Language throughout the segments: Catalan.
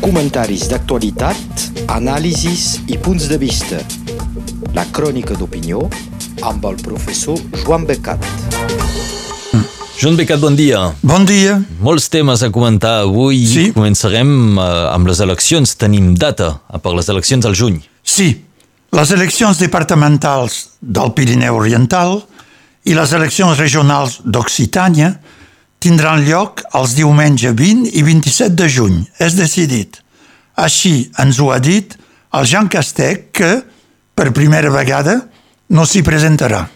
Comentaris d'actualitat, anàlisis i punts de vista. La crònica d'opinió amb el professor Joan Becat. Joan Becat, bon dia. Bon dia. Molts temes a comentar avui. Sí. Començarem eh, amb les eleccions. Tenim data per les eleccions al juny. Sí, les eleccions departamentals del Pirineu Oriental i les eleccions regionals d'Occitània tindran lloc els diumenge 20 i 27 de juny. És decidit. Així ens ho ha dit el Jean Castec que, per primera vegada, no s'hi presentarà.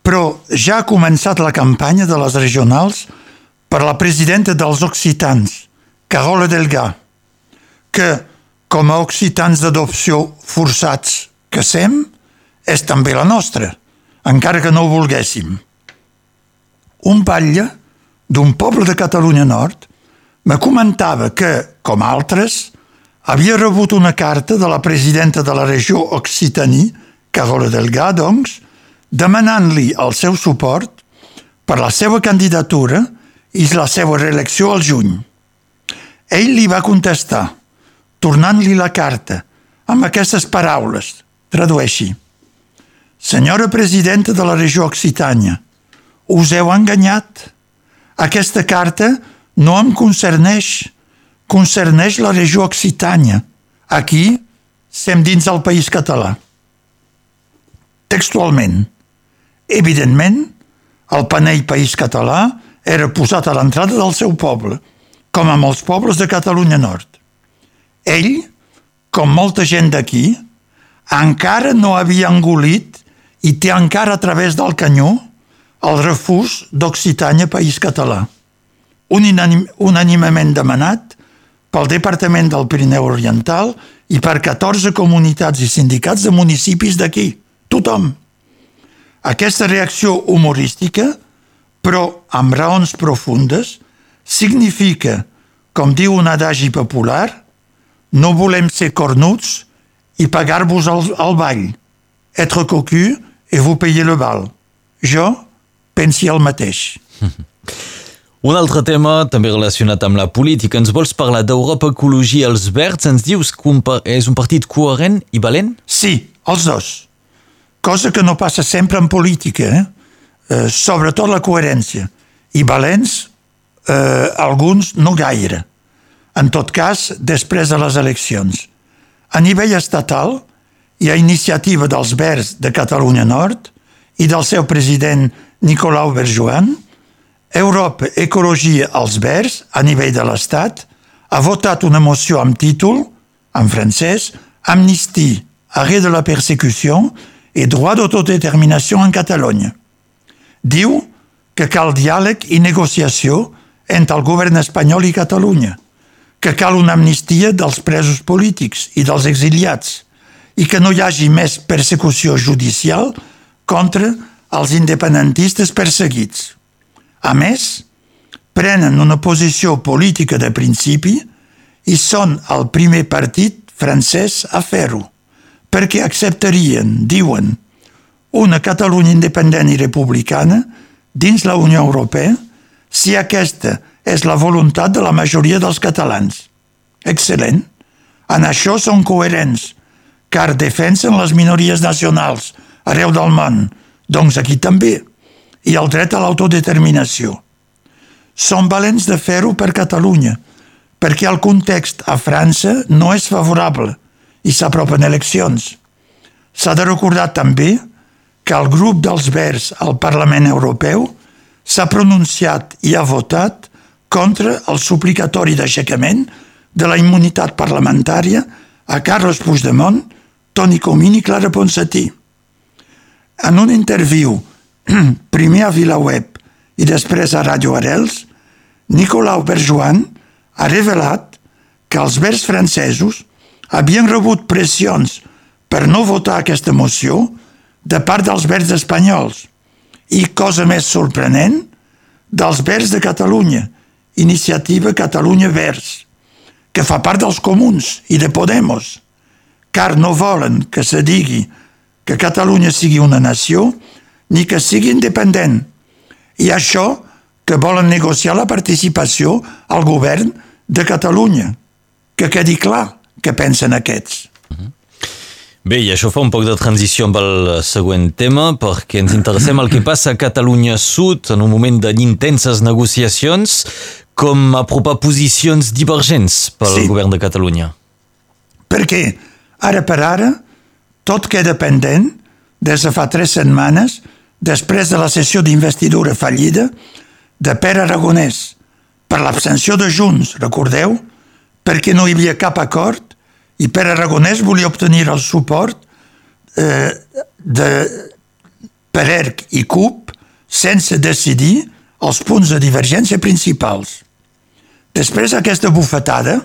Però ja ha començat la campanya de les regionals per la presidenta dels occitans, Carola Delgà, que, com a occitans d'adopció forçats que sem, és també la nostra, encara que no ho volguéssim. Un batlle d'un poble de Catalunya Nord me comentava que, com altres, havia rebut una carta de la presidenta de la regió Occitaní, Carola Delgà, doncs, demanant-li el seu suport per la seva candidatura i la seva reelecció al juny. Ell li va contestar, tornant-li la carta, amb aquestes paraules, tradueixi. Senyora presidenta de la regió Occitània, us heu enganyat. Aquesta carta no em concerneix, concerneix la regió Occitània. Aquí sem dins del país català. Textualment. Evidentment, el panell País Català era posat a l'entrada del seu poble, com amb els pobles de Catalunya Nord. Ell, com molta gent d'aquí, encara no havia engolit i té encara a través del canyó el refús d'Occitània País Català, un unànimament demanat pel Departament del Pirineu Oriental i per 14 comunitats i sindicats de municipis d'aquí, tothom. Aquesta reacció humorística, però amb raons profundes, significa, com diu un adagi popular, no volem ser cornuts i pagar-vos el, el ball. Être cocu et vous payer le bal. Jo pensi el mateix. Un altre tema, també relacionat amb la política, ens vols parlar d'Europa Ecologia Els Verds? Ens dius que un és un partit coherent i valent? Sí, els dos cosa que no passa sempre en política, eh? Eh, sobretot la coherència. I valents, eh, alguns no gaire. En tot cas, després de les eleccions. A nivell estatal, hi ha iniciativa dels Verds de Catalunya Nord i del seu president Nicolau Berjoan. Europa Ecologia als Verds, a nivell de l'Estat, ha votat una moció amb títol, en francès, Amnistie, arrêt de la persecució i droit d'autodeterminació en Catalunya. Diu que cal diàleg i negociació entre el govern espanyol i Catalunya, que cal una amnistia dels presos polítics i dels exiliats i que no hi hagi més persecució judicial contra els independentistes perseguits. A més, prenen una posició política de principi i són el primer partit francès a fer-ho perquè acceptarien, diuen, una Catalunya independent i republicana dins la Unió Europea si aquesta és la voluntat de la majoria dels catalans. Excel·lent. En això són coherents, car defensen les minories nacionals arreu del món, doncs aquí també, i el dret a l'autodeterminació. Són valents de fer-ho per Catalunya, perquè el context a França no és favorable – i s'apropen eleccions. S'ha de recordar també que el grup dels Verds al Parlament Europeu s'ha pronunciat i ha votat contra el suplicatori d'aixecament de la immunitat parlamentària a Carlos Puigdemont, Toni Comín i Clara Ponsatí. En un interviu, primer a VilaWeb i després a Radio Arels, Nicolau Berjoan ha revelat que els verds francesos havien rebut pressions per no votar aquesta moció de part dels verds espanyols. I, cosa més sorprenent, dels verds de Catalunya, Iniciativa Catalunya Verds, que fa part dels comuns i de Podemos, car no volen que se digui que Catalunya sigui una nació ni que sigui independent. I això que volen negociar la participació al govern de Catalunya. que quedi clar que pensen aquests. Bé, i això fa un poc de transició amb el següent tema, perquè ens interessem el que passa a Catalunya Sud en un moment d'intenses negociacions, com apropar posicions divergents pel sí. govern de Catalunya. Perquè, ara per ara, tot queda pendent, des de fa tres setmanes, després de la sessió d'investidura fallida, de Pere Aragonès, per l'abstenció de Junts, recordeu, perquè no hi havia cap acord i Pere Aragonès volia obtenir el suport eh, de Pererc i CUP sense decidir els punts de divergència principals. Després d'aquesta bufetada,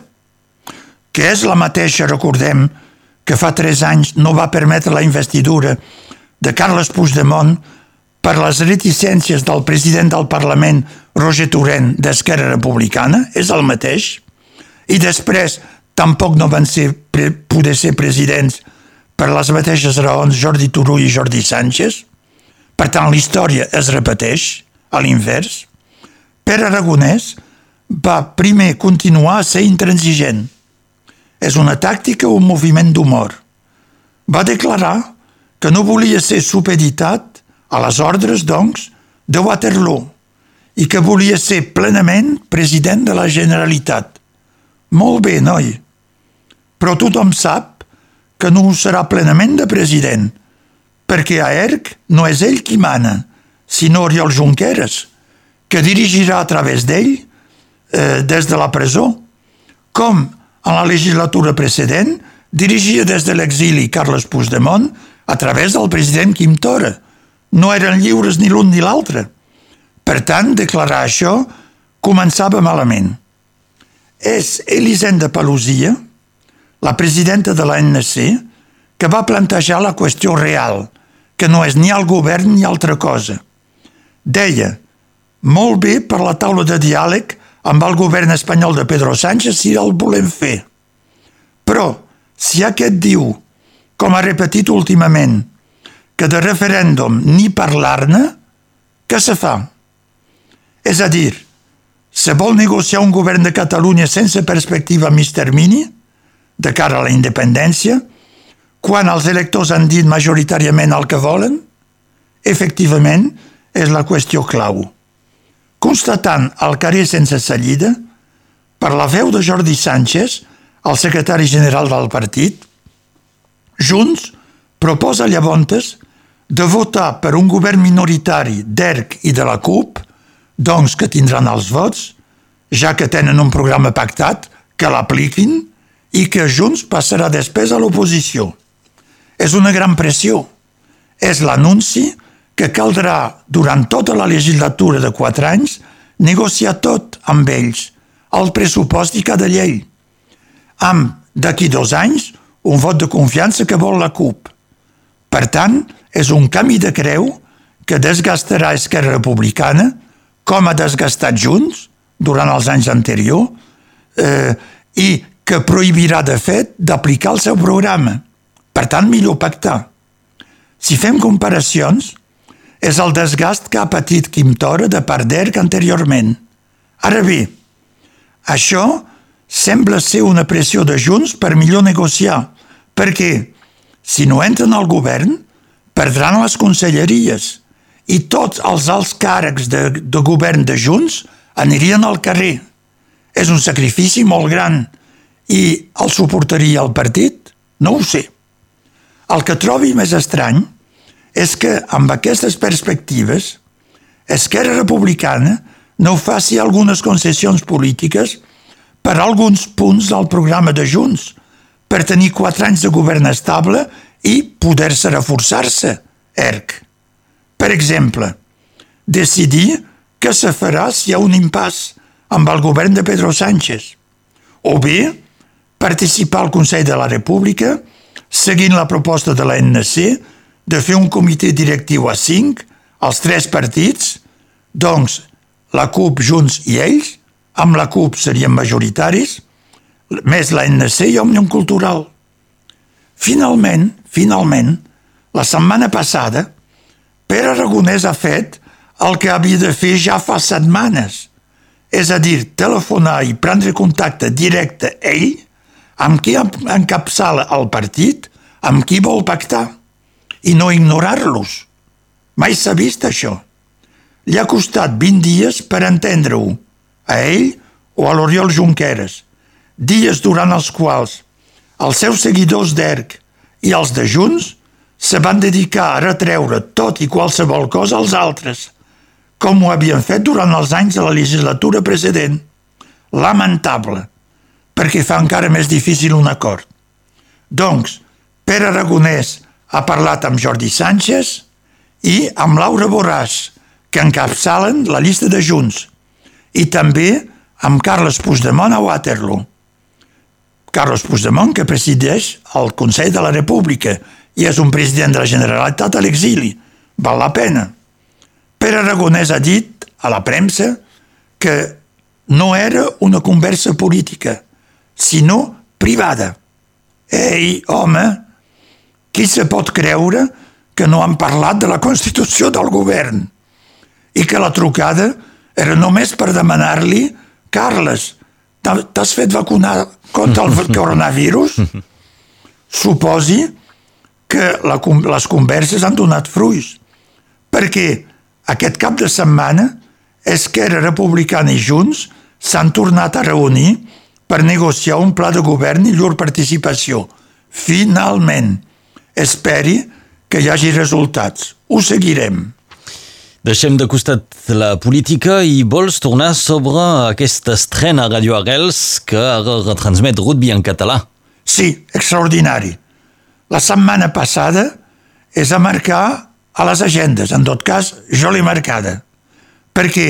que és la mateixa, recordem, que fa tres anys no va permetre la investidura de Carles Puigdemont per les reticències del president del Parlament, Roger Torrent, d'Esquerra Republicana, és el mateix, i després tampoc no van ser, poder ser presidents per les mateixes raons Jordi Turull i Jordi Sánchez. Per tant, la història es repeteix a l'invers. Pere Aragonès va primer continuar a ser intransigent. És una tàctica o un moviment d'humor. Va declarar que no volia ser supeditat a les ordres, doncs, de Waterloo i que volia ser plenament president de la Generalitat. Molt bé, noi, però tothom sap que no serà plenament de president, perquè a ERC no és ell qui mana, sinó Oriol Junqueras, que dirigirà a través d'ell eh, des de la presó, com en la legislatura precedent dirigia des de l'exili Carles Puigdemont a través del president Quim Torra. No eren lliures ni l'un ni l'altre. Per tant, declarar això començava malament. És Elisenda Palusia, la presidenta de l'ANC, que va plantejar la qüestió real, que no és ni el govern ni altra cosa. Deia, molt bé per la taula de diàleg amb el govern espanyol de Pedro Sánchez si el volem fer. Però, si aquest diu, com ha repetit últimament, que de referèndum ni parlar-ne, què se fa? És a dir, se vol negociar un govern de Catalunya sense perspectiva a mig termini, de cara a la independència, quan els electors han dit majoritàriament el que volen? Efectivament, és la qüestió clau. Constatant el carrer sense sallida, per la veu de Jordi Sánchez, el secretari general del partit, Junts proposa llavors de votar per un govern minoritari d'ERC i de la CUP, doncs que tindran els vots, ja que tenen un programa pactat, que l'apliquin, i que Junts passarà després a l'oposició. És una gran pressió. És l'anunci que caldrà, durant tota la legislatura de quatre anys, negociar tot amb ells, el pressupost i cada llei. Amb, d'aquí dos anys, un vot de confiança que vol la CUP. Per tant, és un camí de creu que desgastarà Esquerra Republicana, com ha desgastat Junts durant els anys anteriors, eh, i que prohibirà de fet d'aplicar el seu programa. Per tant, millor pactar. Si fem comparacions, és el desgast que ha patit Quim Torra de part d'ERC anteriorment. Ara bé, això sembla ser una pressió de Junts per millor negociar, perquè si no entren al govern, perdran les conselleries i tots els alts càrrecs de, de govern de Junts anirien al carrer. És un sacrifici molt gran, i el suportaria el partit? No ho sé. El que trobi més estrany és que, amb aquestes perspectives, Esquerra Republicana no faci algunes concessions polítiques per alguns punts del programa de Junts, per tenir quatre anys de govern estable i poder-se reforçar-se, ERC. Per exemple, decidir què se farà si hi ha un impàs amb el govern de Pedro Sánchez, o bé participar al Consell de la República, seguint la proposta de l'ANC de fer un comitè directiu a cinc, els tres partits, doncs la CUP, Junts i ells, amb la CUP serien majoritaris, més l'ANC i Òmnium Cultural. Finalment, finalment, la setmana passada, Pere Aragonès ha fet el que havia de fer ja fa setmanes, és a dir, telefonar i prendre contacte directe ell amb qui encapçala el partit, amb qui vol pactar i no ignorar-los. Mai s'ha vist això. Li ha costat 20 dies per entendre-ho, a ell o a l'Oriol Junqueras, dies durant els quals els seus seguidors d'ERC i els de Junts se van dedicar a retreure tot i qualsevol cosa als altres, com ho havien fet durant els anys de la legislatura precedent. Lamentable, perquè fa encara més difícil un acord. Doncs, Pere Aragonès ha parlat amb Jordi Sánchez i amb Laura Borràs, que encapçalen la llista de Junts, i també amb Carles Puigdemont a Waterloo. Carles Puigdemont, que presideix el Consell de la República i és un president de la Generalitat a l'exili. Val la pena. Pere Aragonès ha dit a la premsa que no era una conversa política, sinó privada. Ei, home, qui se pot creure que no han parlat de la Constitució del govern i que la trucada era només per demanar-li Carles, t'has fet vacunar contra el coronavirus? Suposi que la, les converses han donat fruits, perquè aquest cap de setmana Esquerra Republicana i Junts s'han tornat a reunir per negociar un pla de govern i llur participació. Finalment, esperi que hi hagi resultats. Ho seguirem. Deixem de costat la política i vols tornar sobre aquesta estrena a Radio Arrels que ara retransmet rugby en català. Sí, extraordinari. La setmana passada és a marcar a les agendes, en tot cas jo l'he marcada, perquè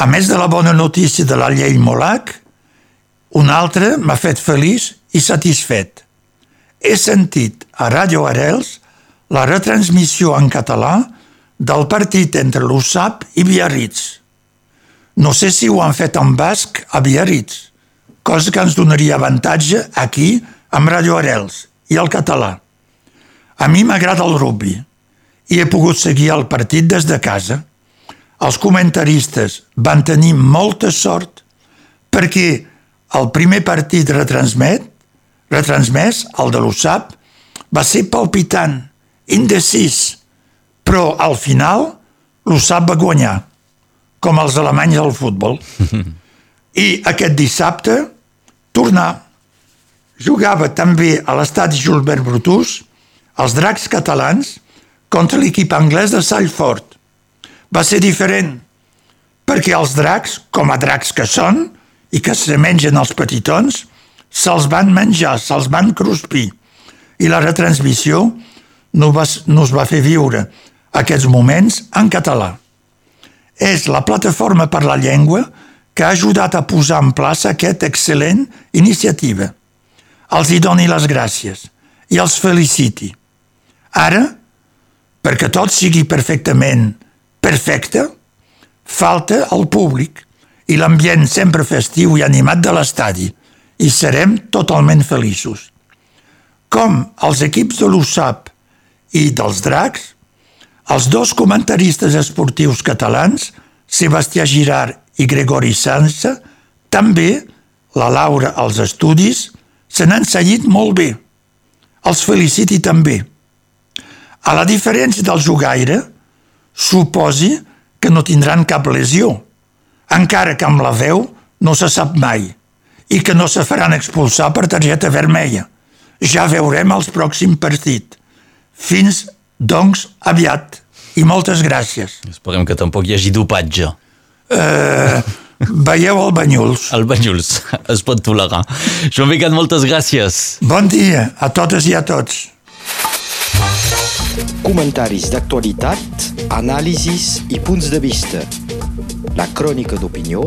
a més de la bona notícia de la llei Molac, un altre m'ha fet feliç i satisfet. He sentit a Radio Arels la retransmissió en català del partit entre l'USAP i Biarritz. No sé si ho han fet en basc a Biarritz, cosa que ens donaria avantatge aquí amb Radio Arels i el català. A mi m'agrada el rugby i he pogut seguir el partit des de casa. Els comentaristes van tenir molta sort perquè el primer partit retransmet, retransmès, el de l'USAP, va ser palpitant, indecis, però al final l'USAP va guanyar, com els alemanys al futbol. I aquest dissabte tornar. Jugava també a l'estadi Gilbert Brutus els dracs catalans contra l'equip anglès de Salford. Va ser diferent, perquè els dracs, com a dracs que són, i que se mengen els petitons, se'ls van menjar, se'ls van cruspir. I la retransmissió no, va, no es va fer viure aquests moments en català. És la plataforma per la llengua que ha ajudat a posar en plaça aquesta excel·lent iniciativa. Els hi doni les gràcies i els feliciti. Ara, perquè tot sigui perfectament perfecte, falta el públic i l'ambient sempre festiu i animat de l'estadi i serem totalment feliços. Com els equips de l'USAP i dels dracs, els dos comentaristes esportius catalans, Sebastià Girard i Gregori Sansa, també, la Laura als estudis, se n'han seguit molt bé. Els feliciti també. A la diferència del jugaire, suposi que no tindran cap lesió, encara que amb la veu no se sap mai, i que no se faran expulsar per targeta vermella. Ja veurem els pròxims partits. Fins doncs, aviat. I moltes gràcies. Esperem que tampoc hi hagi dopatge. Uh, veieu el Banyuls. El Banyuls, es pot tolerar. Joan Becat, moltes gràcies. Bon dia a totes i a tots. Comentaris d'actualitat, anàlisis i punts de vista. La crònica d'opinió